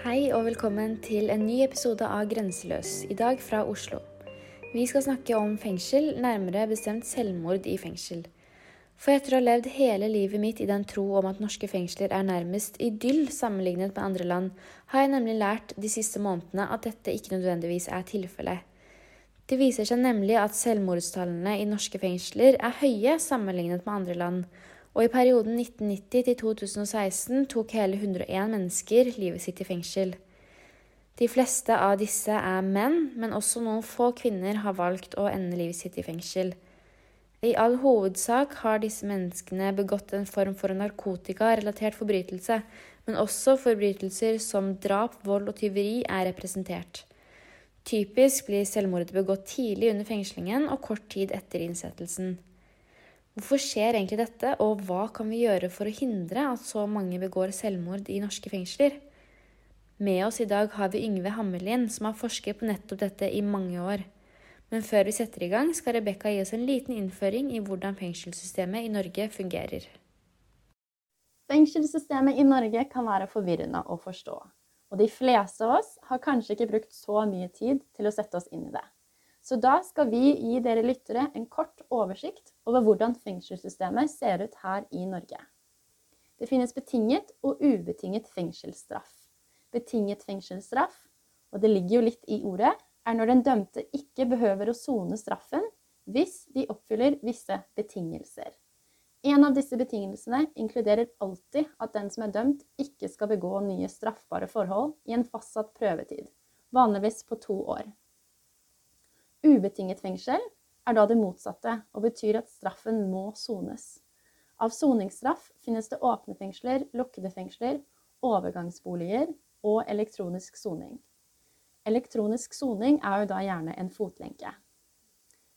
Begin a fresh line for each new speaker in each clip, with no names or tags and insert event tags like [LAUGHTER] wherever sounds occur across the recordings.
Hei og velkommen til en ny episode av Grenseløs, i dag fra Oslo. Vi skal snakke om fengsel, nærmere bestemt selvmord i fengsel. For etter å ha levd hele livet mitt i den tro om at norske fengsler er nærmest idyll sammenlignet med andre land, har jeg nemlig lært de siste månedene at dette ikke nødvendigvis er tilfellet. Det viser seg nemlig at selvmordstallene i norske fengsler er høye sammenlignet med andre land, og i perioden 1990 til 2016 tok hele 101 mennesker livet sitt i fengsel. De fleste av disse er menn, men også noen få kvinner har valgt å ende livet sitt i fengsel. I all hovedsak har disse menneskene begått en form for narkotikarelatert forbrytelse, men også forbrytelser som drap, vold og tyveri er representert. Typisk blir selvmordet begått tidlig under fengslingen og kort tid etter innsettelsen. Hvorfor skjer egentlig dette, og hva kan vi gjøre for å hindre at så mange begår selvmord i norske fengsler? Med oss i dag har vi Yngve Hammerlien, som har forsket på nettopp dette i mange år. Men før vi setter i gang, skal Rebekka gi oss en liten innføring i hvordan fengselssystemet i Norge fungerer.
Fengselssystemet i Norge kan være forvirrende å forstå, og de fleste av oss har kanskje ikke brukt så mye tid til å sette oss inn i det. Så da skal vi gi dere lyttere en kort oversikt over hvordan fengselssystemet ser ut her i Norge. Det finnes betinget og ubetinget fengselsstraff. Betinget fengselsstraff, og det ligger jo litt i ordet, er når den dømte ikke behøver å sone straffen hvis de oppfyller visse betingelser. En av disse betingelsene inkluderer alltid at den som er dømt, ikke skal begå nye straffbare forhold i en fastsatt prøvetid, vanligvis på to år. Ubetinget fengsel er da det motsatte, og betyr at straffen må sones. Av soningsstraff finnes det åpne fengsler, lukkede fengsler, overgangsboliger og elektronisk soning. Elektronisk soning er jo da gjerne en fotlenke.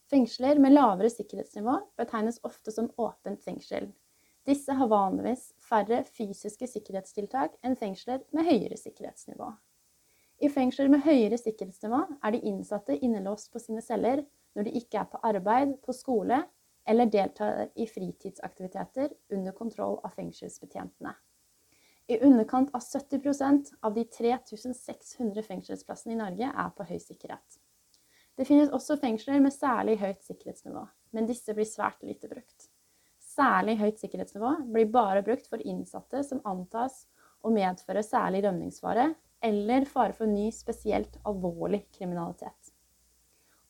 Fengsler med lavere sikkerhetsnivå betegnes ofte som åpent fengsel. Disse har vanligvis færre fysiske sikkerhetstiltak enn fengsler med høyere sikkerhetsnivå. I fengsler med høyere sikkerhetsnivå er de innsatte innelåst på sine celler når de ikke er på arbeid, på skole eller deltar i fritidsaktiviteter under kontroll av fengselsbetjentene. I underkant av 70% av de 3600 fengselsplassene i Norge er på høy sikkerhet. Det finnes også fengsler med særlig høyt sikkerhetsnivå, men disse blir svært lite brukt. Særlig høyt sikkerhetsnivå blir bare brukt for innsatte som antas å medføre særlig rømningsfare eller fare for ny, spesielt alvorlig kriminalitet.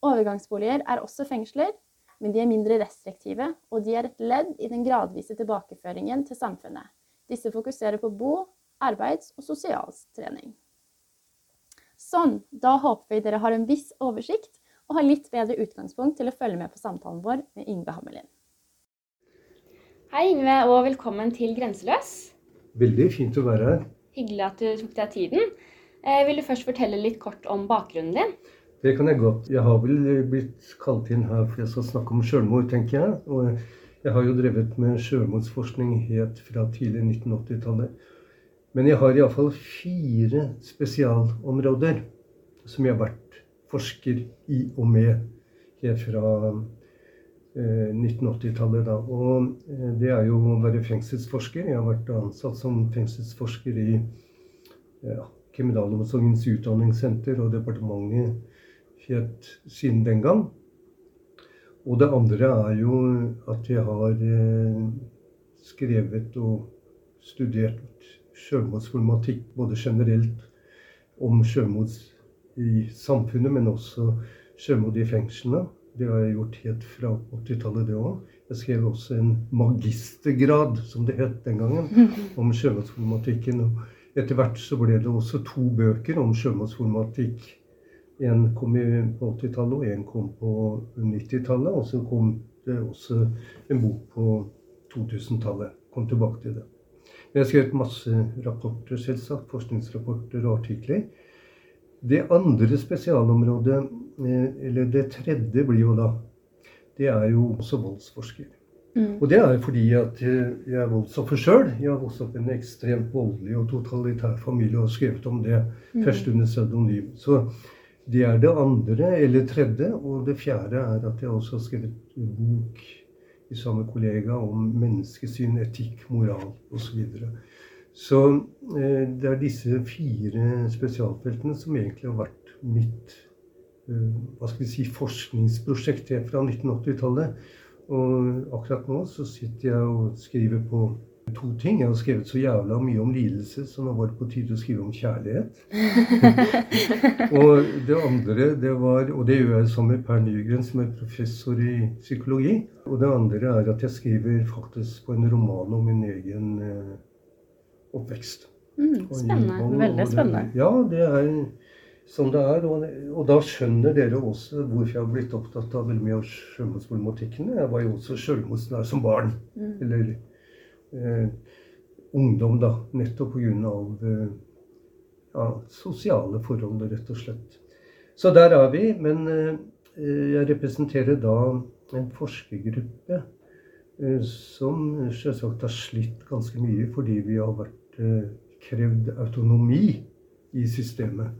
Overgangsboliger er også fengsler, men de er mindre restriktive, og de er et ledd i den gradvise tilbakeføringen til samfunnet. Disse fokuserer på bo-, arbeids- og sosialtrening. Sånn, da håper vi dere har en viss oversikt og har litt bedre utgangspunkt til å følge med på samtalen vår med Yngve Hammelin.
Hei, Yngve, og velkommen til Grenseløs.
Veldig fint å være her.
Hyggelig at du tok deg tiden. Eh, vil du først fortelle litt kort om bakgrunnen din?
Det kan jeg godt. Jeg har vel blitt kalt inn her for jeg skal snakke om sjølmord, tenker jeg. Og jeg har jo drevet med sjølmordsforskning helt fra tidlig 1980-tallet. Men jeg har iallfall fire spesialområder som jeg har vært forsker i og med helt fra 1980-tallet. da. Og eh, det er jo å være fengselsforsker. Jeg har vært ansatt som fengselsforsker i ja, Kriminalomsorgens utdanningssenter og departementet helt siden den gang. Og det andre er jo at jeg har eh, skrevet og studert sjølmordsproblematikk både generelt om sjølmord i samfunnet, men også sjølmord i fengslene. Det har jeg gjort helt fra 80-tallet, det òg. Jeg skrev også en magistergrad, som det het den gangen, [LAUGHS] om sjømannsproblematikken. Og etter hvert så ble det også to bøker om sjømannsproblematikk. En kom på 80-tallet, og en kom på 90-tallet. Og så kom det også en bok på 2000-tallet. Kom tilbake til det. Men jeg har skrevet masse rapporter, selvsagt. Forskningsrapporter og artikler. Det andre spesialområdet, eller det tredje, blir jo da Det er jo også voldsforsker. Mm. Og det er fordi at jeg er voldsoffer sjøl. Jeg har vokst opp i en ekstremt voldelig og totalitær familie og har skrevet om det mm. først under pseudonym. Så det er det andre, eller tredje. Og det fjerde er at jeg også har skrevet bok i samme kollega om menneskesyn, etikk, moral osv. Så, videre. Så eh, det er disse fire spesialfeltene som egentlig har vært mitt eh, hva skal vi si, forskningsprosjekt fra 1980-tallet. Og akkurat nå så sitter jeg og skriver på to ting. Jeg har skrevet så jævla mye om lidelse, så nå var det på tide å skrive om kjærlighet. [LAUGHS] og det andre, det var Og det gjør jeg sammen med Per Nygren, som er professor i psykologi. Og det andre er at jeg skriver faktisk på en roman om min egen eh, oppvekst.
Mm, spennende. Veldig spennende.
ja, det er sånn det er. Og, og, da skjønner dere også hvorfor jeg har blitt opptatt av veldig mye av selvmordsproblematikken. Jeg var jo også selvmordsnær som barn. Mm. Eller eh, ungdom, da. Nettopp pga. Eh, ja, sosiale forhold, rett og slett. Så der er vi. Men eh, jeg representerer da en forskergruppe eh, som selvsagt har slitt ganske mye fordi vi har vært eh, krevd autonomi i systemet.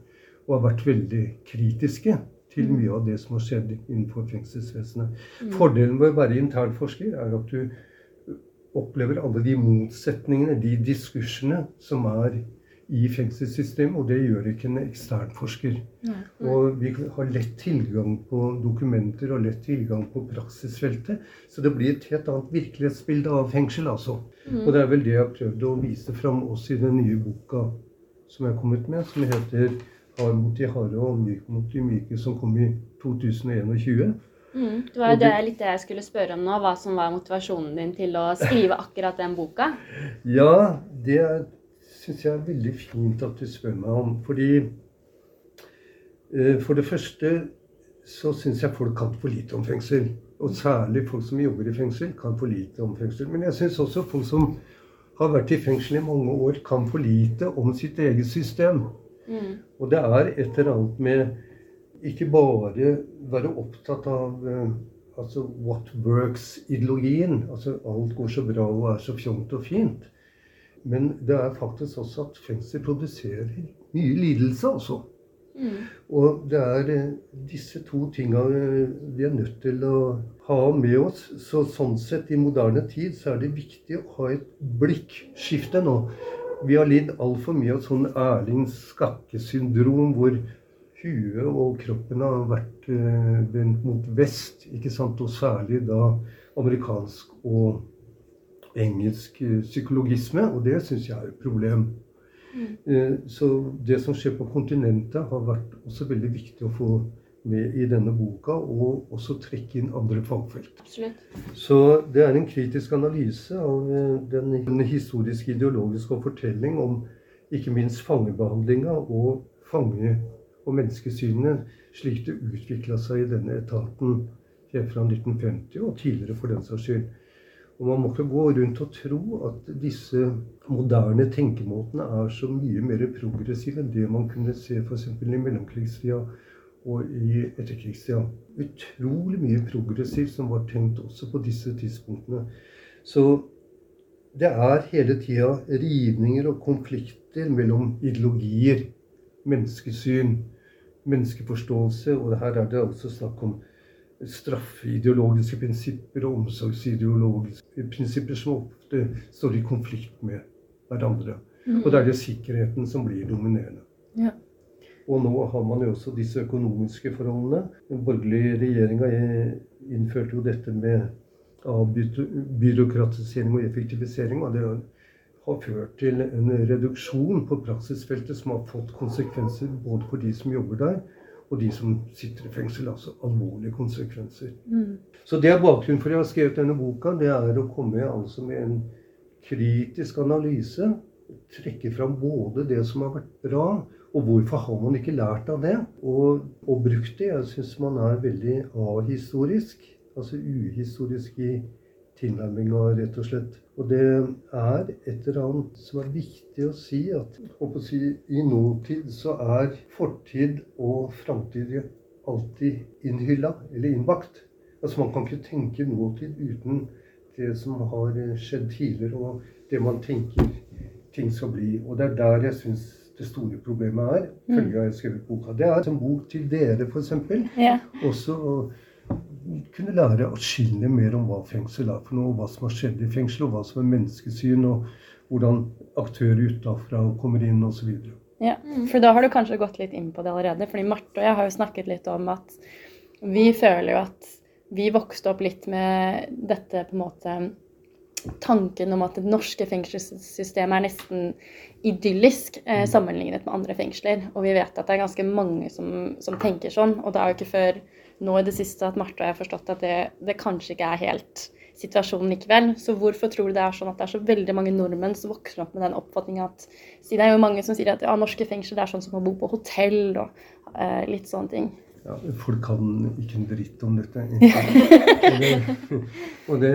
Og har vært veldig kritiske til mye av det som har skjedd innenfor fengselsvesenet. Mm. Fordelen med å være internforsker er at du opplever alle de motsetningene, de diskursene, som er i fengselssystemet. Og det gjør ikke en eksternforsker. Nei, nei. Og vi har lett tilgang på dokumenter og lett tilgang på praksisfeltet. Så det blir et helt annet virkelighetsbilde av fengsel, altså. Mm. Og det er vel det jeg har prøvd å vise fram også i den nye boka som jeg har kommet med, som heter 'Hard mot de harde og myk mot de myke', som kom i 2021.
Mm. Det var jo det, litt det jeg skulle spørre om nå, hva som var motivasjonen din til å skrive akkurat den boka? [LAUGHS]
Ja, det syns jeg er veldig fint at du spør meg om. Fordi eh, For det første så syns jeg folk kan for lite om fengsel. Og særlig folk som jobber i fengsel, kan for lite om fengsel. Men jeg syns også folk som har vært i fengsel i mange år, kan for lite om sitt eget system. Mm. Og det er et eller annet med ikke bare være opptatt av uh, altså what works-ideologien. Altså alt går så bra og er så fjongt og fint. Men det er faktisk også at fengsel produserer mye lidelse, altså. Mm. Og det er uh, disse to tinga uh, vi er nødt til å ha med oss. Så sånn sett, i moderne tid, så er det viktig å ha et blikkskifte nå. Vi har lidd altfor mye av sånn Erling Skakke-syndrom, hvor huet og kroppen har vært eh, vendt mot vest. ikke sant, Og særlig da amerikansk og engelsk eh, psykologisme. Og det syns jeg er et problem. Mm. Eh, så det som skjer på kontinentet, har vært også veldig viktig å få med i denne boka, og også trekke inn andre fagfelt.
Absolutt.
Så det er en kritisk analyse av den, den historiske ideologiske fortelling om ikke minst fangebehandlinga og fange og menneskesynet slik det utvikla seg i denne etaten helt fra 1950 og tidligere for den saks skyld. Og Man må ikke gå rundt og tro at disse moderne tenkemåtene er så mye mer progressive enn det man kunne se f.eks. i mellomkrigstida og i etterkrigstida. Utrolig mye progressivt som var tenkt også på disse tidspunktene. Så det er hele tida rivninger og konflikter mellom ideologier, menneskesyn, menneskeforståelse. Og her er det også snakk om straffeideologiske prinsipper og omsorgsideologiske prinsipper som ofte står i konflikt med hverandre. Mm. Og det er det sikkerheten som blir dominerende.
Ja.
Og nå har man jo også disse økonomiske forholdene. Den borgerlige regjeringa innførte jo dette med avbyråkratisering og effektivisering. og det har ført til en reduksjon på praksisfeltet som har fått konsekvenser både for de som jobber der, og de som sitter i fengsel. Altså alvorlige konsekvenser. Mm. Så det er bakgrunnen for at jeg har skrevet denne boka. Det er å komme altså med en kritisk analyse. Trekke fram både det som har vært bra, og hvorfor har man ikke lært av det? Og, og brukt det. Jeg syns man er veldig ahistorisk. Altså uhistorisk i tilnærminga, rett og slett. Og det er et eller annet som er viktig å si, at å si, i nåtid så er fortid og framtid alltid innhylla, eller innbakt. Altså Man kan ikke tenke nåtid uten det som har skjedd tidligere, og det man tenker ting skal bli. Og det er der jeg syns det store problemet er. følge jeg har skrevet boka. Det er en bok til dere, f.eks.
Ja.
Også kunne lære å skille mer om hva fengsel er for noe, og hva som har skjedd i fengsel, og hva som er menneskesyn, og hvordan aktører utafra kommer inn osv.
Ja, for da har du kanskje gått litt inn på det allerede. fordi Marte og jeg har jo snakket litt om at vi føler jo at vi vokste opp litt med dette på en måte tanken om at det norske fengselssystemet er nesten idyllisk eh, sammenlignet med andre fengsler. Og vi vet at det er ganske mange som, som, tenker sånn. Og det er jo ikke før nå i det siste at Marte og jeg har forstått at det, det kanskje ikke er helt situasjonen likevel. Så hvorfor tror du det er sånn at det er så veldig mange nordmenn som vokser opp med den oppfatninga at Det er jo mange som sier at ja, norske fengsler det er sånn som å bo på hotell og eh, litt sånne ting.
Ja, folk kan ikke en dritt om dette. [LAUGHS] og det, og det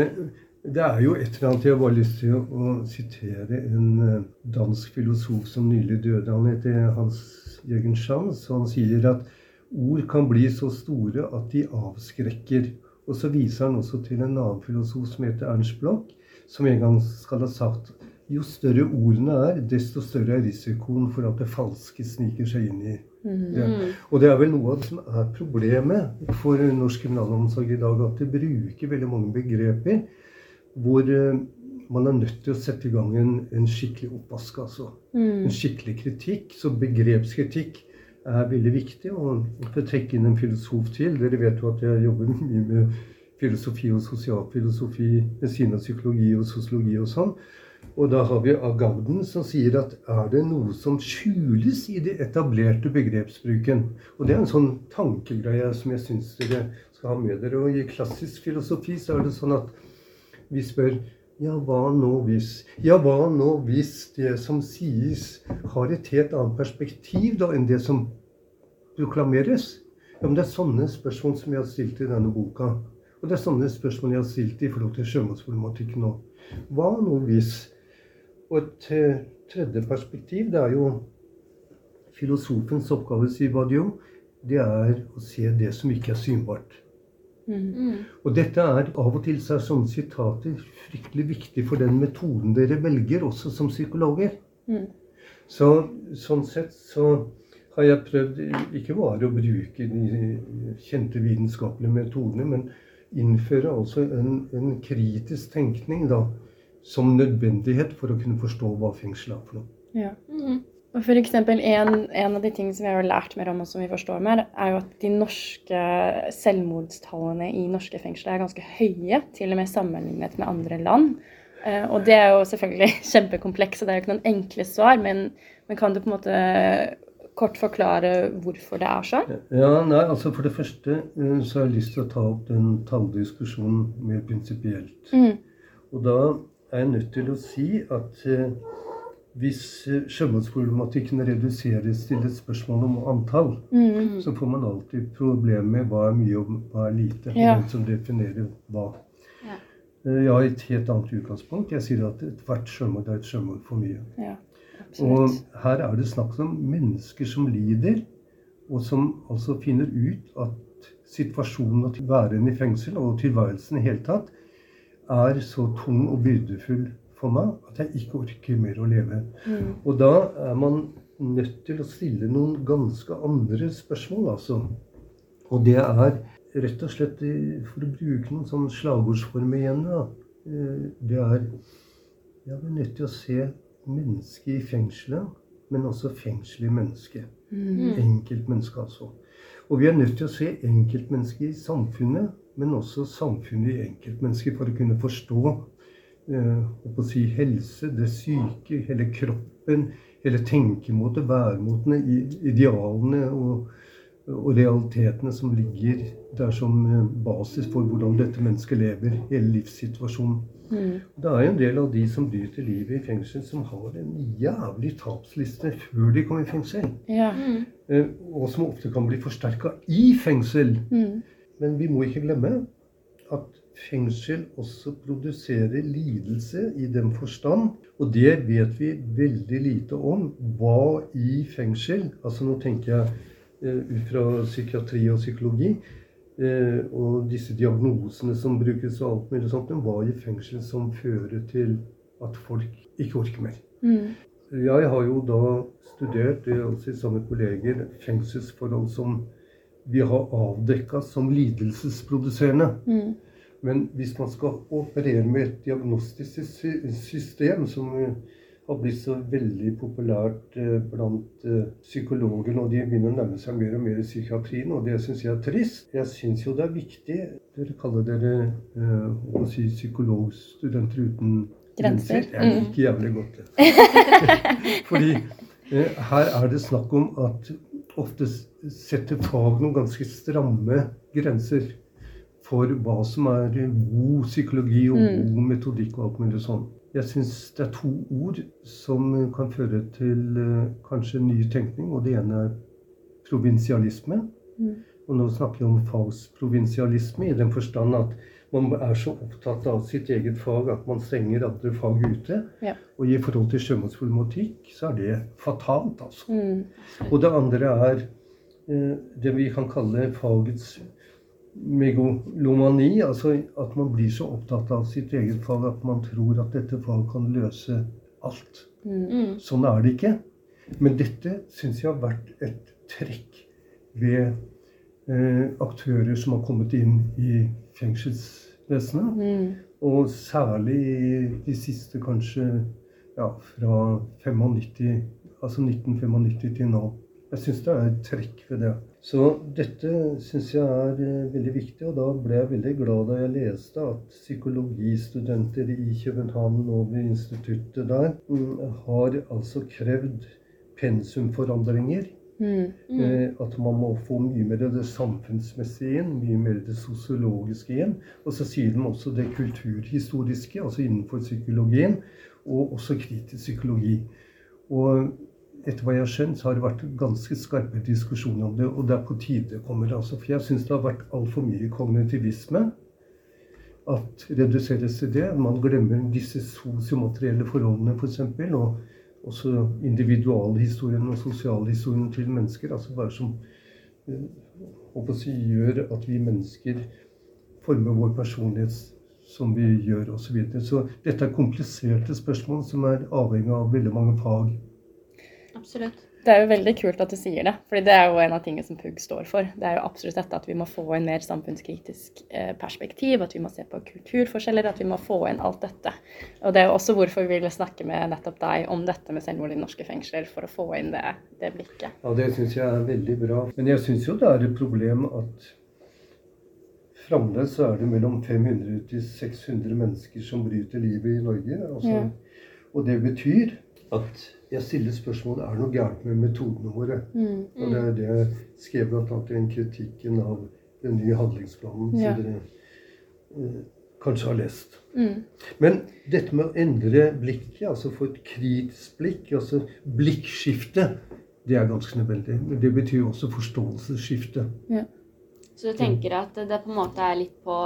det er jo et eller annet Jeg har bare lyst til å, sitere en eh, dansk filosof som nylig døde. Han heter Hans Jørgen. Og han sier at ord kan bli så store at de avskrekker. Og så viser han også til en annen filosof som heter Ernst Bloch, som en gang skal ha sagt jo større ordene er, desto større er risikoen for at det falske sniker seg inn i mm. det. Og det er vel noe av det som er problemet for norsk kriminalomsorg i dag, at de bruker veldig mange begreper hvor eh, man er nødt til å sette i gang en, en skikkelig oppvask. altså. Mm. En skikkelig kritikk. Så begrepskritikk er veldig viktig. Og for å trekke inn en filosof til Dere vet jo at jeg jobber mye med filosofi og sosialfilosofi ved siden av psykologi og sosiologi og sånn. Og da har vi Agavden som sier at er det noe som skjules i det etablerte begrepsbruken Og det er en sånn tankegreie som jeg syns dere skal ha med dere. Og i klassisk filosofi så er det sånn at vi spør ja, hva nå hvis? Ja, hva nå hvis det som sies, har et helt annet perspektiv da enn det som proklameres? Ja, men Det er sånne spørsmål som jeg har stilt i denne boka. Og det er sånne spørsmål jeg har stilt i forhold til sjømannsproblematikken nå. Hva nå hvis? Og et eh, tredje perspektiv, det er jo filosofens oppgave, sier Badiou, det er å se det som ikke er synbart. Mm. Og dette er av og til så er sånne sitater fryktelig viktig for den metoden dere velger, også som psykologer. Mm. Så sånn sett så har jeg prøvd ikke bare å bruke de kjente vitenskapelige metodene, men innføre altså en, en kritisk tenkning da, som nødvendighet for å kunne forstå hva fengsel er for noe.
Ja. Mm. Og for eksempel, en, en, av de tingene som vi har lært mer om, og som vi forstår mer, er jo at de norske selvmordstallene i norske fengsler er ganske høye, til og med sammenlignet med andre land. Eh, og det er jo selvfølgelig [LAUGHS] kjempekompleks, og det er jo ikke noen enkle svar, men, men, kan du på en måte kort forklare hvorfor det er sånn?
Ja, nei, altså For det første eh, så har jeg lyst til å ta opp den talldiskusjonen mer prinsipielt. Mm. Og da er jeg nødt til å si at eh, hvis eh, sjømannsproblematikken reduseres til et spørsmål om antall, mm. så får man alltid problemer med hva er mye og hva er lite. Ja. Hvem som definerer hva. Ja. Eh, jeg har et helt annet utgangspunkt. Jeg sier at ethvert sjømord er et sjømord for mye. Ja, og her er det snakk om mennesker som lider, og som altså finner ut at situasjonen og tilværelsen i fengsel og tilværelsen i hele tatt er så tung og byrdefull for meg at jeg ikke orker mer å leve. Mm. Og da er man nødt til å stille noen ganske andre spørsmål, altså. Og det er rett og slett, for å bruke noen sånn slagordsformer igjen, da. Eh, det er ja, vi er nødt til å se mennesket i fengselet, men også fengselet i mennesket. Mm. Enkeltmennesket, altså. Og vi er nødt til å se enkeltmennesket i samfunnet, men også samfunnet i enkeltmennesket for å kunne forstå eh, si, helse, det syke, hele kroppen, hele tenkemåte, væremåtene, idealene og, og, realitetene som ligger der som eh, basis for hvordan dette mennesket lever, hele livssituasjonen. Mm. Det er jo en del av de som bryter livet i fengsel, som har en jævlig tapsliste før de kommer i fengsel. Ja. Mm. Eh, og som ofte kan bli forsterka i fengsel. Mm. Men vi må ikke glemme at fengsel også produserer lidelse i den forstand. Og det vet vi veldig lite om. Hva i fengsel Altså nå tenker jeg eh, ut fra psykiatri og psykologi. Eh, og disse diagnosene som brukes og alt mulig sånt. Men hva i fengsel som fører til at folk ikke orker mer. Mm. Jeg har jo da studert, altså sammen med kolleger, fengselsforhold som vi har avdekka som lidelsesproduserende. Mm. Men hvis man skal operere med et diagnostisk system, som har blitt så veldig populært eh, blant psykologene, psykologer. Og de begynner å nærme seg mer og mer psykiatrien, og det syns jeg er trist. Jeg syns jo det er viktig Dere kaller dere å si, psykologstudenter uten
grenser.
Jeg liker jævlig godt det. [LAUGHS] Fordi eh, her er det snakk om at ofte setter fag noen ganske stramme grenser for hva som er god psykologi og mm. god metodikk og alt mulig sånn. Jeg syns det er to ord som kan føre til uh, kanskje ny tenkning. Og det ene er provinsialisme. Mm. Og nå snakker vi om fagsprovinsialisme i den forstand at man er så opptatt av sitt eget fag at man stenger andre fag ute. Ja. Og i forhold til sjømannsproblematikk så er det fatalt, altså. Mm. Og det andre er uh, det vi kan kalle fagets megalomani, altså at man blir så opptatt av sitt eget fag at man tror at dette faget kan løse alt. Mm. Sånn er det ikke. Men dette syns jeg har vært et trekk ved eh, aktører som har kommet inn i fengselsvesenet. Mm. Og særlig de siste kanskje ja, fra 95, altså 1995 til nå. Jeg syns det er et trekk ved det. Så dette syns jeg er eh, veldig viktig, og da ble jeg veldig glad da jeg leste at psykologistudenter i København og ved instituttet der mm, har altså krevd pensumforandringer. Mm. Mm. Eh, at man må få mye mer av det samfunnsmessige inn, mye mer det sosiologiske inn. Og så sier de også det kulturhistoriske, altså innenfor psykologien, og også kritisk psykologi. Og etter hva jeg har skjønt, så har det vært ganske skarpe diskusjoner om det. Og det er på tide kommer. altså. For jeg syns det har vært altfor mye kognitivisme. At reduseres til det. Man glemmer disse sosiomaterielle forholdene, f.eks. For eksempel, og også individualhistorien og sosialhistorien til mennesker. Altså hva som uh, si, gjør at vi mennesker former vår personlighet som vi gjør, osv. Så, så dette er kompliserte spørsmål som er avhengig av veldig mange fag.
Absolutt. Det er jo veldig kult at du sier det, for det er jo en av tingene som PUG står for. Det er jo absolutt dette at vi må få en mer samfunnskritisk eh, perspektiv, at vi må se på kulturforskjeller, at vi må få inn alt dette. Og det er jo også hvorfor vi ville snakke med nettopp deg om dette med selvmord i norske fengsler, for å få inn det, det blikket.
Ja, det syns jeg er veldig bra. Men jeg syns jo det er et problem at fremdeles er det mellom 500 til 600 mennesker som bryter livet i Norge. Altså, ja. Og det betyr at jeg stiller spørsmålet er det noe gærent med metodene våre. Mm, mm. Og det er det jeg skrev bl.a. i den kritikken av den nye handlingsplanen ja. som dere eh, kanskje har lest. Mm. Men dette med å endre blikket, altså få et kritisk blikk, altså blikkskifte, det er ganske nødvendig. Men det betyr også forståelsesskifte. Ja.
Så du tenker at det på en måte er litt på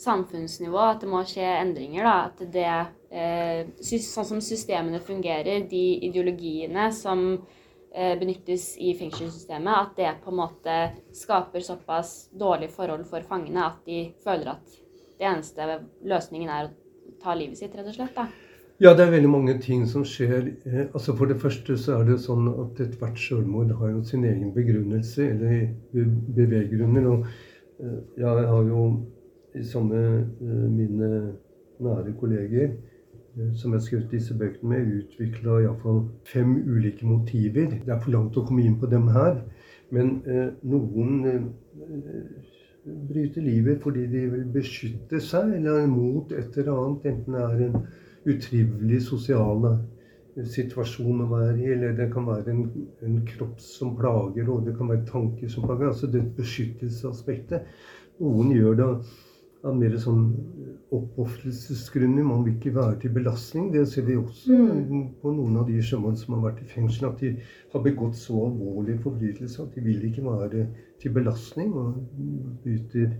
samfunnsnivå at det må skje endringer? da, At det sånn som systemene fungerer, de ideologiene som eh, benyttes i fengselssystemet, at det på en måte skaper såpass dårlige forhold for fangene at de føler at det eneste løsningen er å ta livet sitt, rett og slett. da.
Ja, det er veldig mange ting som skjer. Eh, altså For det første så er det jo sånn at ethvert selvmord har jo sin egen begrunnelse, eller beveggrunner. Og jeg har jo i med mine nære kolleger Eh, som jeg har skrevet disse bøkene med, utvikla iallfall fem ulike motiver. Det er for langt å komme inn på dem her. Men eh, noen eh, bryter livet fordi de vil beskytte seg eller mot et eller annet. Enten det er en utrivelig sosial eh, situasjon å være i, eller det kan være en, en kropp som plager, og det kan være tanker som plager. Altså det beskyttelsesaspektet. Noen gjør det av mer sånn oppofrelsesgrunner. Man vil ikke være til belastning. Det ser vi også mm. på noen av de sjømenn som har vært i fengsel. At de har begått så alvorlige forbrytelser at de vil ikke være til belastning og bryter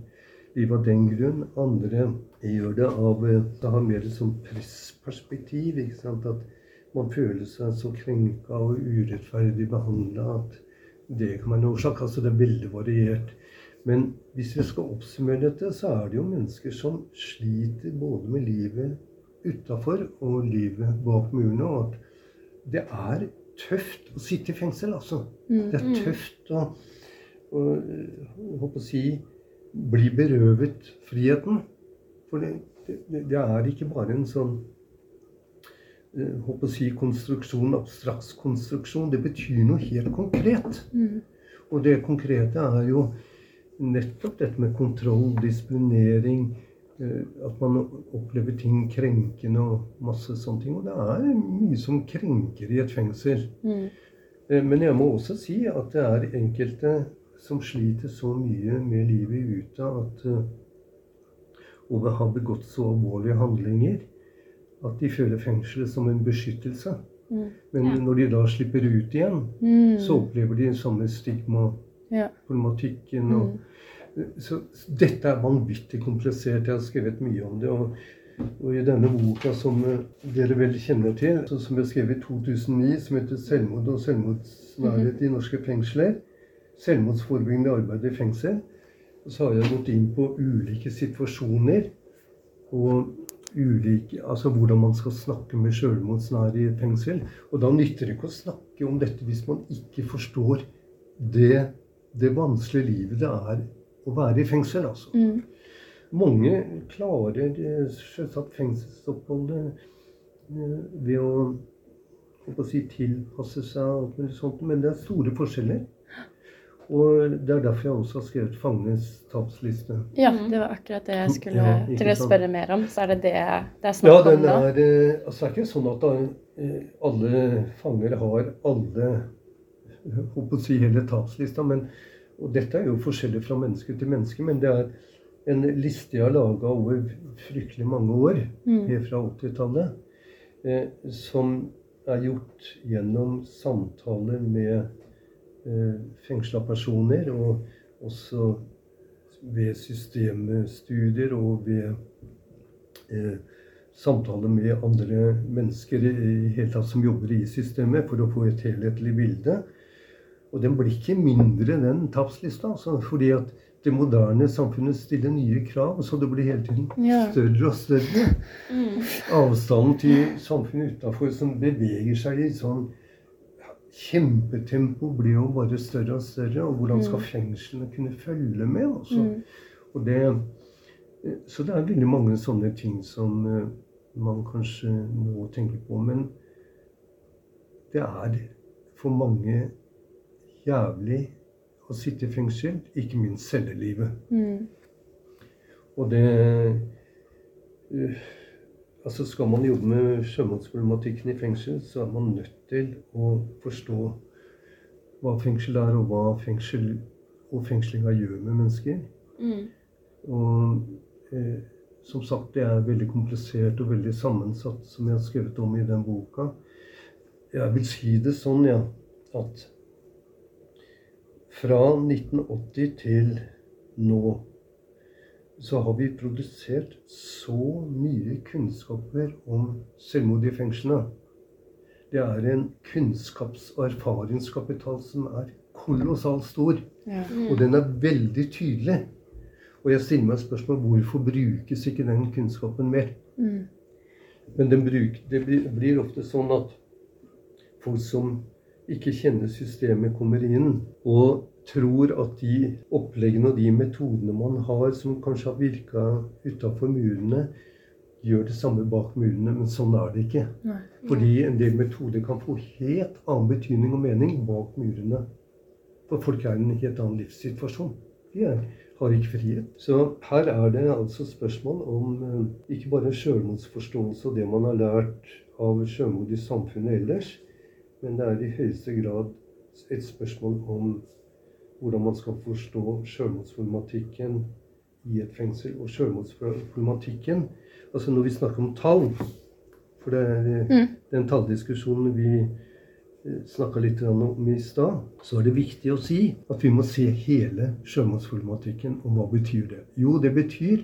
livet av den grunn. Andre gjør det av å ha mer sånn pressperspektiv. ikke sant? At man føler seg så krenka og urettferdig behandla at det kan være en årsak. Altså det er veldig variert. Men hvis vi skal oppsummere dette, så er det jo mennesker som sliter både med livet utafor og livet bak murene. Og at det er tøft å sitte i fengsel, altså. Mm, det er mm. tøft å, å, å, si, bli berøvet friheten. For det, det, det, er ikke bare en sånn håper å si konstruksjon, abstraktskonstruksjon, det betyr noe helt konkret.
Mm.
Og det konkrete er jo nettopp dette med kontroll, disponering, eh, at man opplever ting krenkende og masse sånne ting. Og det er mye som krenker i et fengsel.
Mm.
Eh, men jeg må også si at det er enkelte som sliter så mye med livet ute at eh, og har begått så alvorlige handlinger at de føler fengselet som en beskyttelse.
Mm.
Men
Ja.
når de da slipper ut igjen,
Mm.
så opplever de samme stigma-problematikken.
Ja.
og så dette er vanvittig komplisert. Jeg har skrevet mye om det. Og, og i denne boka, som eh, dere vel kjenner til, så som jeg skrev i 2009, som heter 'Selvmord og selvmordsnærhet i norske fengsler', selvmordsforebyggende arbeid i fengsel, så har jeg gått inn på ulike situasjoner. Og ulike, altså hvordan man skal snakke med selvmordsnære i fengsel. Og da nytter det ikke å snakke om dette hvis man ikke forstår det, det vanskelige livet det er å være i fengsel. altså.
Mm.
Mange klarer eh, selvsagt fengselsoppholdet eh, ved å, å si, tilpasse seg og alt mulig sånt, men det er store forskjeller. Og det er derfor jeg også har skrevet 'Fangenes tapsliste'.
ja,
Mm.
det var akkurat det jeg skulle
Ja,
til å spørre mer om. Så er det det det er
Ja,
om
da?
nå.
er, eh, altså det er ikke sånn at alle fanger har alle holdt på å si hele tapslista. Men, og dette er jo forskjellig fra menneske til menneske, men det er en liste jeg har laga over fryktelig mange år,
Mm.
helt fra 80-tallet, eh, som er gjort gjennom samtaler med eh, fengsla personer, og også ved systemstudier og ved eh, samtaler med andre mennesker i hele tatt som jobber i systemet, for å få et helhetlig bilde. Og den blir ikke mindre, den tapslista, altså, fordi at det moderne samfunnet stiller nye krav, så det blir hele tiden større og større.
Mm.
Avstanden til samfunnet utafor som beveger seg i sånn kjempetempo, blir jo bare større og større. Og hvordan skal fengslene kunne følge med? Altså?
Mm.
Og det, så det er veldig mange sånne ting som eh, man kanskje må tenke på. Men det er for mange jævlig å sitte i fengsel, ikke minst cellelivet.
Mm.
Og det uh, Altså Skal man jobbe med sjømannsproblematikken i fengsel, så er man nødt til å forstå hva fengsel er, og hva fengsel og fengslinga gjør med mennesker.
Mm.
Og uh, som sagt, det er veldig komplisert og veldig sammensatt, som jeg har skrevet om i den boka. Jeg vil si det sånn, ja, at fra 1980 til nå så har vi produsert så mye kunnskaper om selvmord i fengslene. Det er en kunnskaps- og erfaringskapital som er kolossalt stor.
Ja.
Og den er veldig tydelig. Og jeg stiller meg spørsmål hvorfor brukes ikke den kunnskapen mer?
Mm.
Men den bruk, det blir ofte sånn at folk som ikke kjenner systemet, kommer inn og tror at de oppleggene og de metodene man har, som kanskje har virka utafor murene, gjør det samme bak murene. Men sånn er det ikke.
Nei.
Fordi en del metoder kan få helt annen betydning og mening bak murene. For folk er i en helt annen livssituasjon. De er, har ikke frihet. Så her er det altså spørsmål om eh, ikke bare sjølmordsforståelse og det man har lært av sjølmord i samfunnet ellers, men det er i høyeste grad et spørsmål om hvordan man skal forstå sjølmordsproblematikken i et fengsel. Og sjølmordsproblematikken Altså når vi snakker om tall For det er mm. den talldiskusjonen vi snakka litt om i stad, så er det viktig å si at vi må se hele sjølmordsproblematikken. Og hva betyr det? Jo, det betyr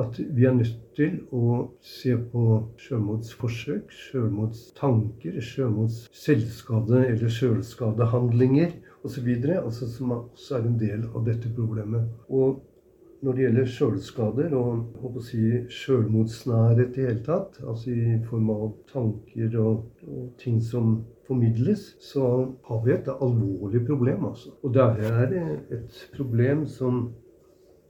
at vi er nødt til å se på selvmordsforsøk, selvmordstanker, selvmordsselvskade eller sjølskadehandlinger osv. Altså som også er en del av dette problemet. Og når det gjelder sjølskader og håper si, sjølmordsnærhet i hele tatt, altså i form av tanker og, og ting som formidles, så har vi et alvorlig problem. altså. Og det er et problem som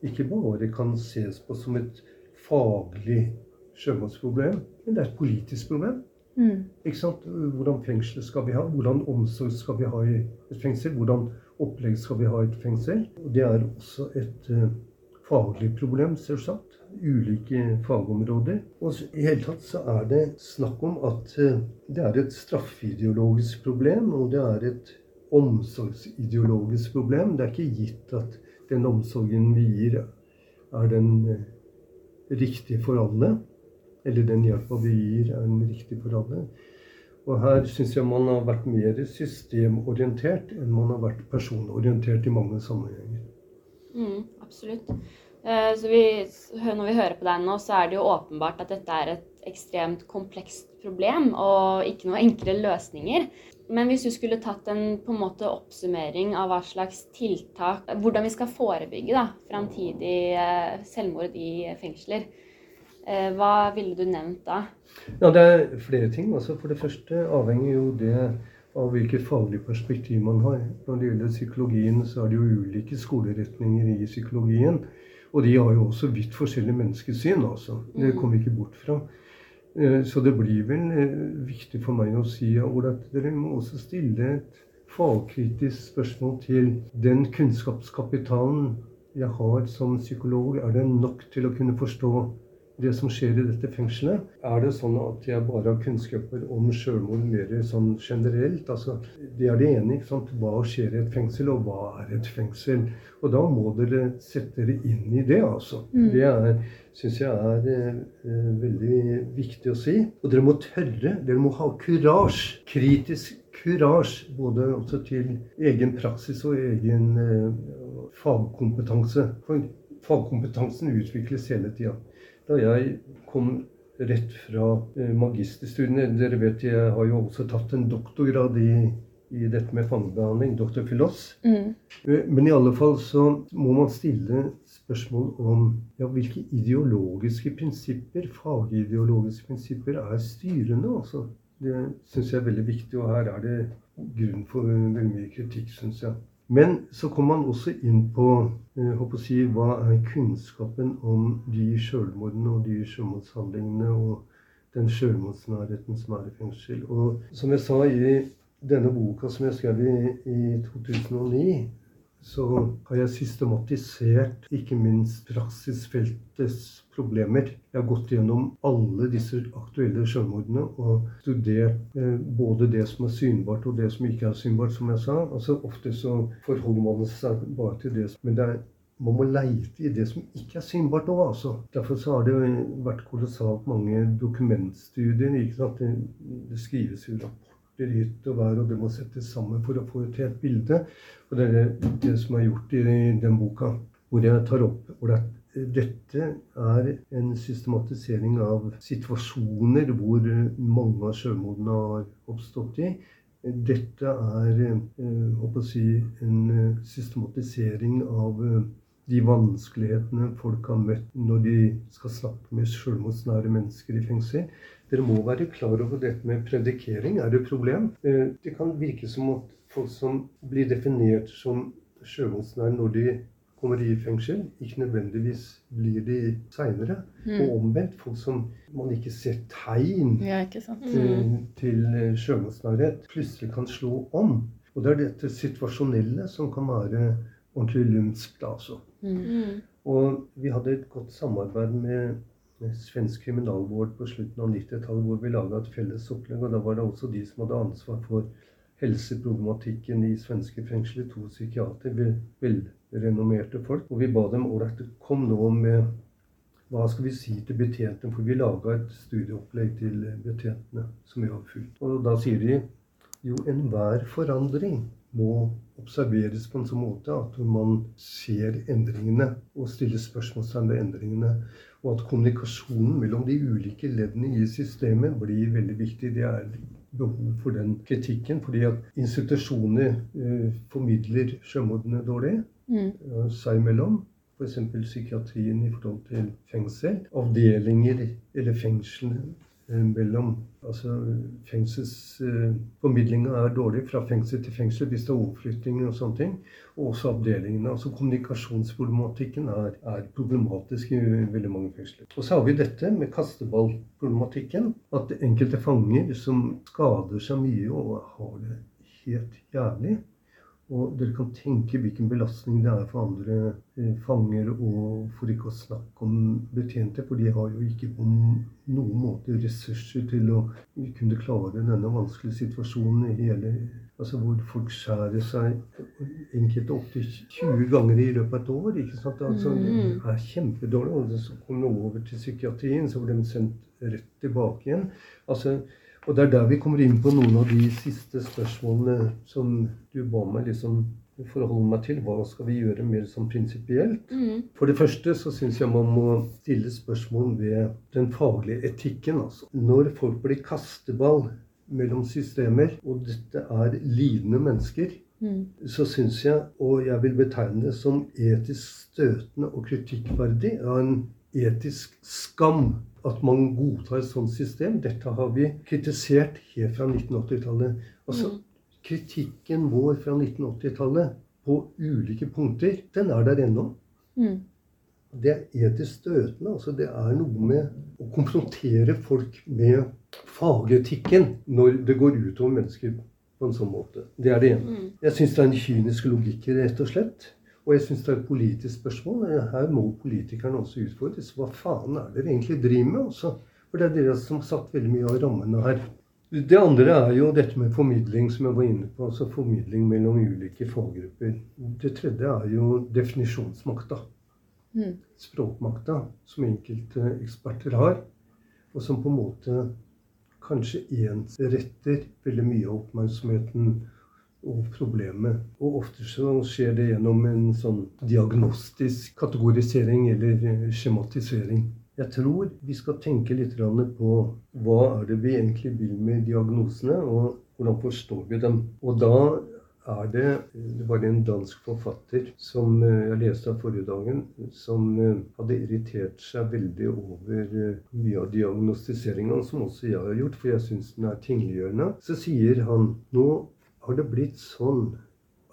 ikke bare kan ses på som et faglig sjømannsproblem, men det er et politisk problem. Mm. Ikke sant? Hvordan fengsel skal vi ha? Hvordan omsorg skal vi ha i et fengsel? Hvordan opplegg skal vi ha i et fengsel? Og det er også et uh, faglig problem, selvsagt. Ulike fagområder. Og i hele tatt så er det snakk om at uh, det er et straffeideologisk problem, og det er et omsorgsideologisk problem. Det er ikke gitt at den omsorgen vi gir, er den uh, riktige for alle eller den hjelpa vi gir, er den riktig for alle. Og her syns jeg man har vært mer systemorientert enn man har vært personorientert i mange sammenhenger.
Mm, absolutt. Eh, så vi, når vi hører på deg nå, så er det jo åpenbart at dette er et ekstremt komplekst problem og ikke noen enkle løsninger. Men hvis du skulle tatt en på en måte oppsummering av hva slags tiltak Hvordan vi skal forebygge da, framtidig eh, selvmord i fengsler, Eh, hva ville du nevnt da?
Ja, Det er flere ting. Altså for det første avhenger jo det av hvilket faglig perspektiv man har. Når det gjelder psykologien, så er det jo ulike skoleretninger i psykologien. Og de har jo også vidt forskjellig menneskesyn, altså. Det mm. kommer vi ikke bort fra. Eh, så det blir vel eh, viktig for meg å si at dere må også stille et fagkritisk spørsmål til den kunnskapskapitalen jeg har som psykolog. Er det nok til å kunne forstå det som skjer i dette fengselet. Er det sånn at jeg bare har kunnskaper om selvmord mer sånn generelt? Altså, det er det ene. ikke sant? Hva skjer i et fengsel, og hva er et fengsel? Og da må dere sette dere inn i det, altså. Mm. Det syns jeg er eh, veldig viktig å si. Og dere må tørre. Dere må ha kurasje. Kritisk kurasje. Både også til egen praksis og egen eh, fagkompetanse. For fagkompetansen utvikles hele tida da jeg kom rett fra eh, magisterstudiene Dere vet jeg har jo også tatt en doktorgrad i, i dette med fangebehandling, doktor Filos. Mm. Eh, men i alle fall så må man stille spørsmål om ja, hvilke ideologiske prinsipper, fagideologiske prinsipper, er styrende. altså. Det syns jeg er veldig viktig, og her er det grunn for veldig mye kritikk, syns jeg. Men så kommer man også inn på å si, hva er kunnskapen om de selvmordene og de selvmordshandlingene og den selvmordsnærheten som er i fengsel. Og som jeg sa i denne boka som jeg skrev i, i 2009 så har jeg systematisert ikke minst praksisfeltets problemer. Jeg har gått gjennom alle disse aktuelle selvmordene og studert eh, både det som er synbart og det som ikke er synbart, som jeg sa. Altså Ofte så forholder man seg bare til det Men det er, man må leite i det som ikke er synbart òg, altså. Derfor så har det vært kolossalt mange dokumentstudier. ikke sant? Det, skrives jo rapporter hytt og vær, og det må settes sammen for å få et helt bilde. Og det er det som er gjort i den boka, hvor jeg tar opp hvor dette er en systematisering av situasjoner hvor mange av sjømodene har oppstått i. Dette er å si, en systematisering av eh, de vanskelighetene folk har møtt når de skal snakke med selvmordsnære mennesker i fengsel. Dere må være klar over dette med predikering er et problem. Eh, det kan virke som at folk som blir definert som sjømannsnære når de kommer i fengsel, ikke nødvendigvis blir de seinere. Mm. Og omvendt. Folk som man ikke ser tegn
ja, ikke til,
mm. til sjømannsnærhet, plutselig kan slå om. Og det er dette situasjonelle som kan være ordentlig lumskt, altså. Mm. Og vi hadde et godt samarbeid med svensk kriminalvård på slutten av 90-tallet, hvor vi laga et felles opplegg. Og da var det også de som hadde ansvar for helseproblematikken i svenske fengsler. To psykiatere, velrenommerte folk. Og vi ba dem ålreit, kom nå med hva skal vi si til betjentene? For vi laga et studieopplegg til betjentene som vi har fulgt. Og da sier de jo enhver forandring må observeres på en sånn måte at man ser endringene og stiller spørsmålstegn ved endringene. Og at kommunikasjonen mellom de ulike leddene i systemet blir veldig viktig. Det er behov for den kritikken. Fordi at institusjoner eh, formidler sjømordene dårlig mm. Eh, seg imellom. F.eks. psykiatrien i forhold til fengsel. Avdelinger eller fengslene eh, mellom Altså fengselsformidlinga er dårlig fra fengsel til fengsel hvis det er overflytting og sånne ting. Og også avdelingene. Altså kommunikasjonsproblematikken er, er problematisk i veldig mange fengsler. Og så har vi dette med kasteballproblematikken. At enkelte fanger som skader seg mye og har det helt jævlig, og dere kan tenke hvilken belastning det er for andre eh, fanger, og for ikke å snakke om betjente. For de har jo ikke på noen måte ressurser til å kunne klare denne vanskelige situasjonen i hele Altså hvor folk skjærer seg enkelte opptil 20 ganger i løpet av et år. ikke sant? Altså, det mm. er kjempedårlig. Og så kom de over til psykiatrien, så ble de sendt rett tilbake igjen. Altså, og det er der vi kommer inn på noen av de siste spørsmålene som du ba meg liksom forholde meg til. Hva skal vi gjøre mer sånn prinsipielt? Mm. For det første så syns jeg man må stille spørsmål ved den faglige etikken. altså. Når folk blir kasteball mellom systemer, og dette er lidende mennesker, mm. så syns jeg, og jeg vil betegne det som etisk støtende og kritikkverdig, av en etisk skam at man godtar et sånt system. Dette har vi kritisert helt fra 1980-tallet. Altså, mm. Kritikken vår fra 1980-tallet på ulike punkter, den er der ennå. Mm. Det er etisk støtende. altså Det er noe med å konfrontere folk med fagetikken når det går utover mennesker på en sånn måte. Det er det ene. Mm. Jeg syns det er en kynisk logikk i det, rett og slett. Og jeg syns det er et politisk spørsmål. Her må politikerne også utfordres. Hva faen er det dere egentlig driver med? Også? For det er dere som har satt veldig mye av rammene her. Det andre er jo dette med formidling, som jeg var inne på. Altså formidling mellom ulike faggrupper. Det tredje er jo definisjonsmakta. Mm. Språkmakta, som enkelte eksperter har. Og som på en måte kanskje ensretter veldig mye av oppmerksomheten og problemet. Og ofte så skjer det gjennom en sånn diagnostisk kategorisering eller eh, skjematisering. Jeg tror vi skal tenke litt på hva er det vi egentlig vil med diagnosene, og hvordan forstår vi dem. Og da er det Det var en dansk forfatter som eh, jeg leste av forrige dagen, som eh, hadde irritert seg veldig over mye av diagnostiseringa, som også jeg har gjort, for jeg syns den er tingliggjørende. Så sier han nå har det blitt sånn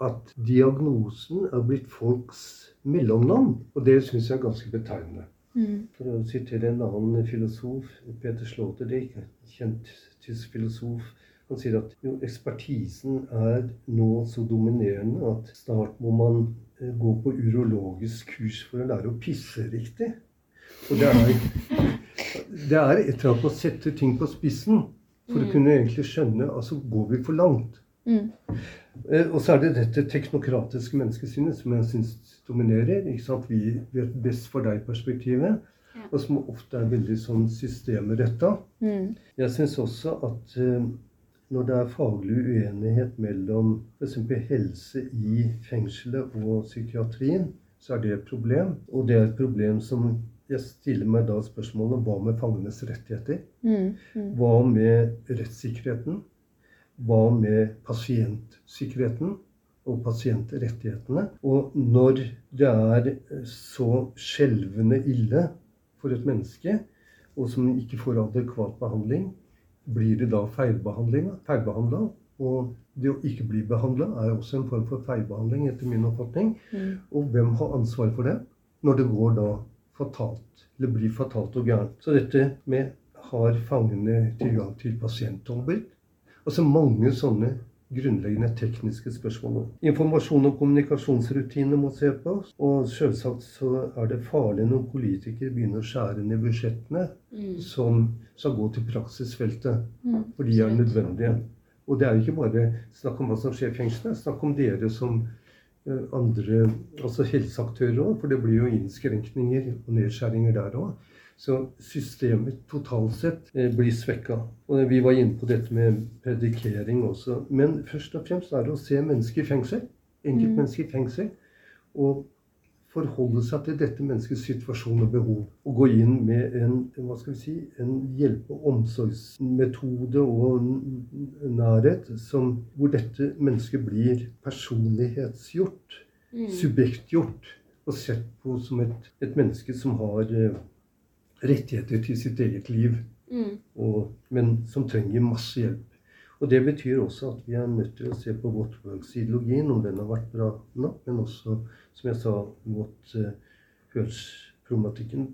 at diagnosen er blitt folks mellomnavn. Og det syns jeg er ganske betegnende. Mm. For å sitere en annen filosof, Peter Sloterdijk, kjent tysk filosof, han sier at jo, ekspertisen er nå så dominerende at snart må man eh, gå på urologisk kurs for å lære å pisse riktig. Og det er, det er et eller annet med å sette ting på spissen for mm. å kunne egentlig skjønne altså går vi for langt. Mm. Eh, og så er det dette teknokratiske menneskesynet som jeg syns dominerer. Vi vet best for deg-perspektivet. Ja. Og som ofte er veldig sånn systemretta. Mm. Jeg syns også at uh, når det er faglig uenighet mellom f.eks. helse i fengselet og psykiatrien, så er det et problem. Og det er et problem som jeg stiller meg da spørsmålet hva med fangenes rettigheter? Mm. Mm. Hva med rettssikkerheten? Hva med pasientsikkerheten og pasientrettighetene? Og når det er så skjelvende ille for et menneske, og som ikke får adekvat behandling, blir det da? Feilbehandla? Og det å ikke bli behandla er også en form for feilbehandling, etter min oppfatning. Mm. Og hvem har ansvar for det når det går da fatalt, eller blir fatalt og gærent? Så dette med har fangene tilgang til pasientombud? Altså mange sånne grunnleggende tekniske spørsmål. Informasjon og kommunikasjonsrutiner må se på. Og selvsagt så er det farlig når politikere begynner å skjære ned budsjettene mm. som skal gå til praksisfeltet. Mm. For de er nødvendige. Og det er jo ikke bare snakk om hva som skjer i fengselet. Snakk om dere som eh, andre, altså helseaktører òg. For det blir jo innskrenkninger og nedskjæringer der òg. Så systemet totalt sett eh, blir svekka. Og vi var inne på dette med predikering også. Men først og fremst er det å se mennesker i fengsel. Enkeltmennesker i fengsel. Og forholde seg til dette menneskets situasjon og behov. Og gå inn med en, hva skal vi si, en hjelpe- og omsorgsmetode og nærhet som, hvor dette mennesket blir personlighetsgjort. Mm. Subjektgjort. Og sett på som et, et menneske som har eh, rettigheter til sitt eget liv.
Mm.
og, men som trenger masse hjelp. Og Det betyr også at vi er nødt til å se på vårt-ideologien, om den har vært bra nok, men også, som jeg sa, mot uh, hørsproblematikken.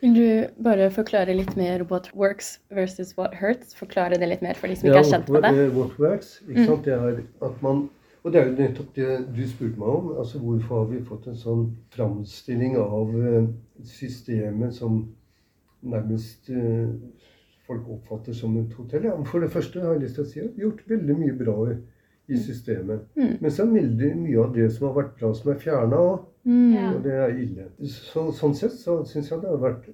Vil du bare forklare litt mer what works versus what hurts? Forklare det litt mer for de som
Ja,
ikke er kjent med det.
what- What works, ikke sant? Det er at man og det er jo nettopp det du spurte meg om. altså Hvorfor har vi fått en sånn framstilling av eh, systemet som nærmest eh, folk oppfatter som et hotell? Ja, For det første har jeg lyst til å si at vi har gjort veldig mye bra i, i systemet.
Mm.
Men så er veldig mye av det som har vært bra, som er fjerna òg.
Mm.
Og det er ille. Så, sånn sett så syns jeg det har vært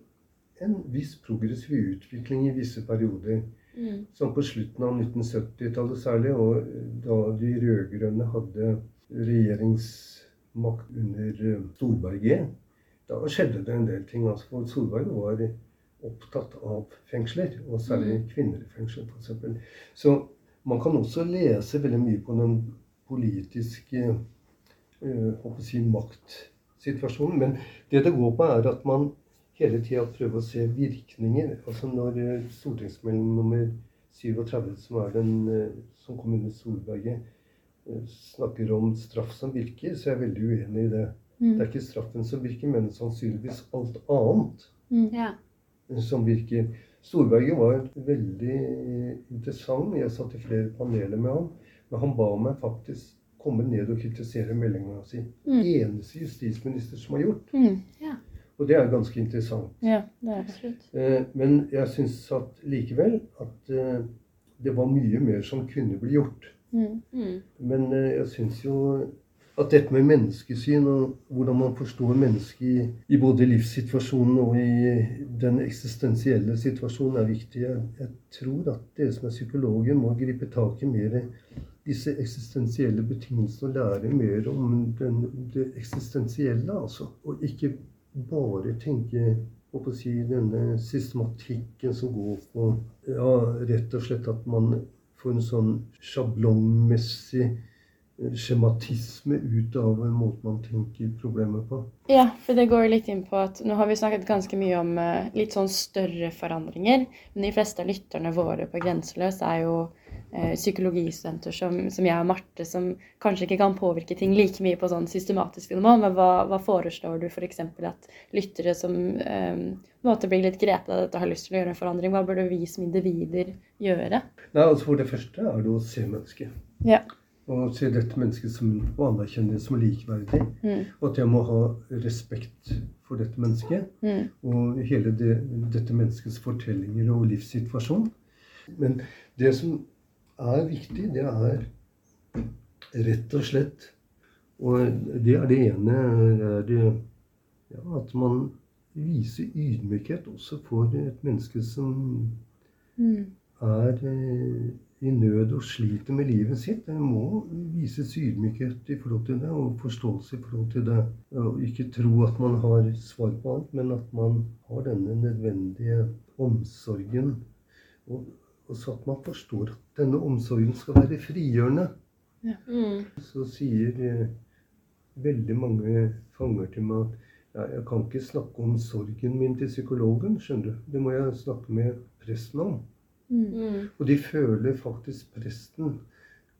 en viss progressiv utvikling i visse perioder.
Mm.
Som på slutten av 1970-tallet særlig, og da de rød-grønne hadde regjeringsmakt under eh, Storberget. Da skjedde det en del ting. altså For Solberg var opptatt av fengsler, og særlig kvinner i fengsel f.eks. Så man kan også lese veldig mye på den politiske øh, å si, maktsituasjonen. Men det det går på, er at man hele tida prøver å se virkninger. Altså når eh, stortingsmelding nummer 37, som er den eh, som kom under Solberget, eh, snakker om straff som virker, så er jeg veldig uenig i det.
Mm.
Det er ikke straffen som virker, men sannsynligvis alt annet
Mm.
Ja.
Som virker. Storberget var veldig interessant. Jeg satt i flere paneler med ham. Men han ba meg faktisk komme ned og kritisere meldinga si.
Mm.
Eneste justisminister som har gjort.
Mm.
Og det er ganske interessant.
Ja, det er.
Absolutt.
Eh, Men jeg syns at likevel at eh, det var mye mer som kunne bli gjort.
Mm.
Mm.
Men eh, jeg syns jo at dette med menneskesyn og hvordan man forstår mennesket i, i både livssituasjonen og i den eksistensielle situasjonen er viktig. Jeg, jeg tror at dere som er psykologer, må gripe tak i mer disse eksistensielle betingelsene og lære mer om den, det eksistensielle, altså. Og ikke bare tenke på å si, denne systematikken som går på ja, rett og slett at man får en sånn sjablongmessig skjematisme ut av en måte man tenker problemer på.
Ja, for det går litt inn på at nå har vi snakket ganske mye om eh, litt sånn større forandringer. Men de fleste av lytterne våre på Grenseløs er jo eh, psykologistudenter som, som jeg og Marte, som kanskje ikke kan påvirke ting like mye på sånn systematisk nivå. Men hva, hva foreslår du f.eks. at lyttere som eh, måte blir litt grepet av dette, har lyst til å gjøre en forandring? Hva burde vi som individer gjøre?
Nei, altså For det første er det å se mennesket.
Ja.
Og se dette mennesket som, og anerkjenne det som likeverdig.
Mm.
Og at jeg må ha respekt for dette mennesket.
Mm.
Og hele det, dette menneskets fortellinger og livssituasjon. Men det som er viktig, det er rett og slett Og det er det ene det er det, ja, At man viser ydmykhet også for et menneske som
Mm.
er eh, i nød og sliter med livet sitt. Det må vises ydmykhet i forhold til det, og forståelse i forhold til det. Og ikke tro at man har svar på alt, men at man har denne nødvendige omsorgen. Og, og så at man forstår at denne omsorgen skal være frigjørende.
Mm.
Så sier eh, veldig mange fanger til meg at ja, jeg kan ikke snakke om sorgen min til psykologen, skjønner du. Det må jeg snakke med presten om.
Mm.
Mm.
Og de føler faktisk presten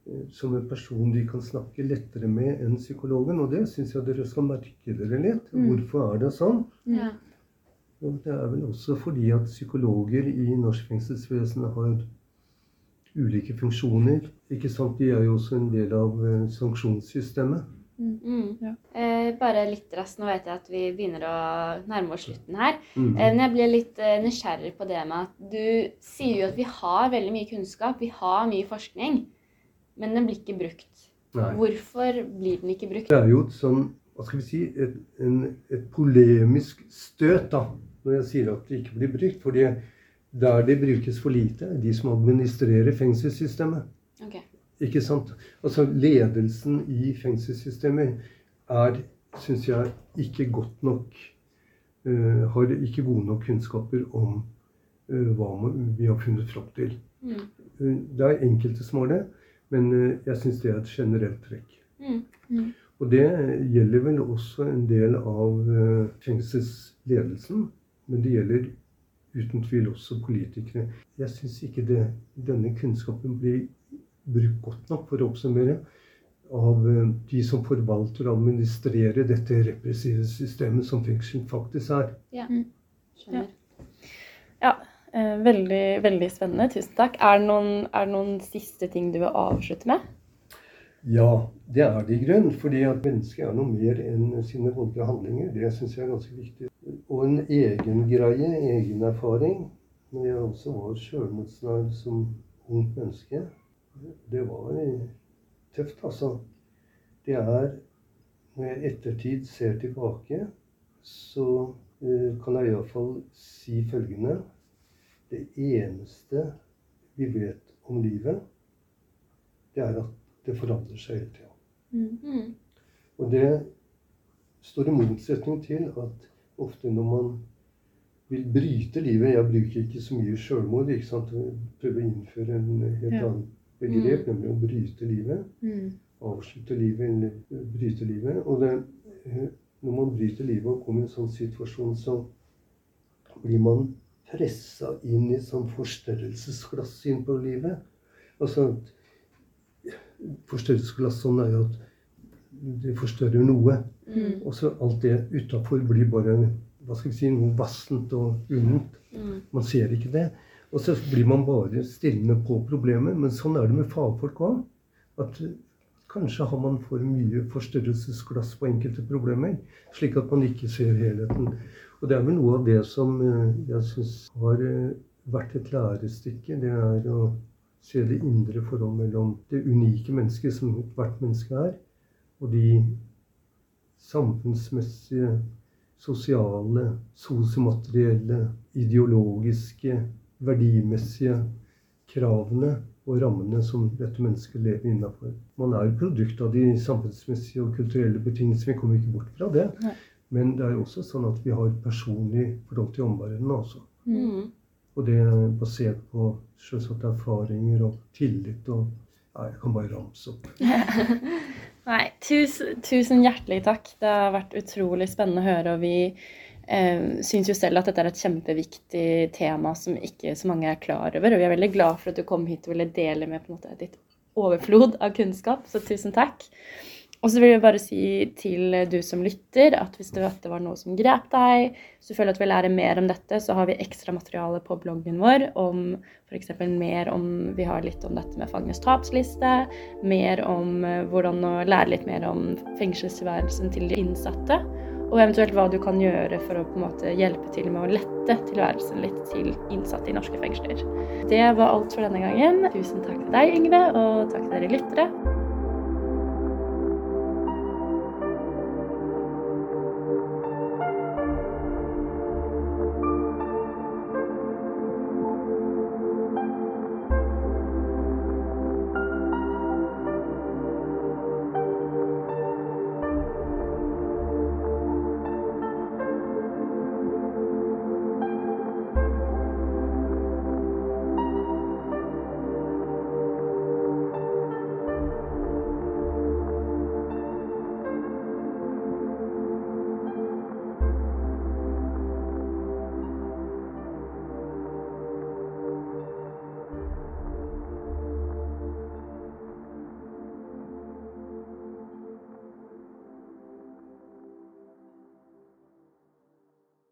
eh, som en person de kan snakke lettere med enn psykologen. Og det syns jeg dere skal merke dere litt.
Mm.
Hvorfor er det sånn?
Ja.
Og det er vel også fordi at psykologer i norsk fengselsvesen har ulike funksjoner. Ikke sant? De er jo også en del av eh, sanksjonssystemet.
Mm.
Ja.
Eh, bare litt raskt, nå vet jeg at vi begynner å nærme oss slutten her.
Mm.
Eh, Men jeg blir litt eh, nysgjerrig på det med at du sier jo at vi har veldig mye kunnskap, vi har mye forskning, men den blir ikke brukt.
Nei.
Hvorfor blir den ikke brukt?
Det er jo et sånn hva skal vi si, et, en, et polemisk støt da, når jeg sier at det ikke blir brukt. fordi der det brukes for lite, er de som administrerer fengselssystemet.
Ok.
Ikke sant? Altså Ledelsen i fengselssystemer er, syns jeg, ikke godt nok uh, Har ikke gode nok kunnskaper om uh, hva man, vi har funnet fram til.
Mm.
Eh, det er enkelte som har det, men jeg syns det er et generelt trekk.
Mm.
Og det gjelder vel også en del av fengselsledelsen. Men det gjelder uten tvil også politikere. Jeg syns ikke det, denne kunnskapen blir brukt godt nok, for å oppsummere, av eh, de som forvalter og administrerer dette repressive systemet som fengsel faktisk er.
Ja.
Mm.
Skjønner.
Ja, ja. veldig, veldig spennende. Tusen takk. Er det, noen, er det noen siste ting du vil avslutte med?
Ja, det er det i grunnen. Fordi at mennesket er noe mer enn sine voldelige handlinger. Det syns jeg er ganske viktig. Og en egen greie, egen erfaring. Når jeg også var sjølmordsnær som ungt menneske, det var tøft, altså. Det er Når jeg i ettertid ser tilbake, så eh, kan jeg iallfall si følgende Det eneste vi vet om livet, det er at det forandrer seg hele tida.
Mm.
Og det står i motsetning til at ofte når man vil bryte livet Jeg bruker ikke så mye sjølmord. ikke sant? Jeg prøver å innføre en helt
Ja.
annen begrep, nemlig å bryte livet.
Mm.
Avslutte livet eller bryte livet. Og det, eh, når man bryter livet og kommer i en sånn situasjon, så blir man pressa inn i et sånn forstørrelsesglass inn på livet. Altså Forstørrelsesglass sånn er jo at det forstørrer noe.
Mm.
Og så alt det utafor blir bare hva skal vi si, noe vassent og ullent.
Mm.
Man ser ikke det. Og så blir man bare stillende på problemet. Men sånn er det med fagfolk òg. Kanskje har man for mye forstørrelsesglass på enkelte problemer. Slik at man ikke ser helheten. Og det er vel noe av det som eh, jeg syns har eh, vært et lærestykke. Det er å se det indre forhold mellom det unike mennesket som hvert menneske er, og de samfunnsmessige, sosiale, sosiomaterielle, ideologiske, verdimessige kravene og rammene som dette mennesket lever innafor. Man er jo produkt av de samfunnsmessige og kulturelle betingelsene. Vi kommer ikke bort fra det.
Nei.
Men det er jo også sånn at vi har personlig forhold til omverdenen også.
Mm.
Og det er basert på selvsagt erfaringer og tillit og ja, Jeg kan bare ramse opp. [LAUGHS]
Nei, tusen, tusen hjertelig takk. Det har vært utrolig spennende å høre. Og vi eh, syns jo selv at dette er et kjempeviktig tema som ikke så mange er klar over. Og vi er veldig glad for at du kom hit og ville dele med på en måte ditt overflod av kunnskap. Så tusen takk. Og så vil jeg bare si til du som lytter, at hvis det, dette var noe som grep deg, hvis du føler at du vil lære mer om dette, så har vi ekstra materiale på bloggen vår om f.eks. mer om Vi har litt om dette med fangenes tapsliste, mer om eh, hvordan å lære litt mer om fengselstilværelsen til de innsatte, og eventuelt hva du kan gjøre for å på en måte hjelpe til med å lette tilværelsen litt til innsatte i norske fengsler. Det var alt for denne gangen. Tusen takk til deg, Yngve, og takk til dere lyttere.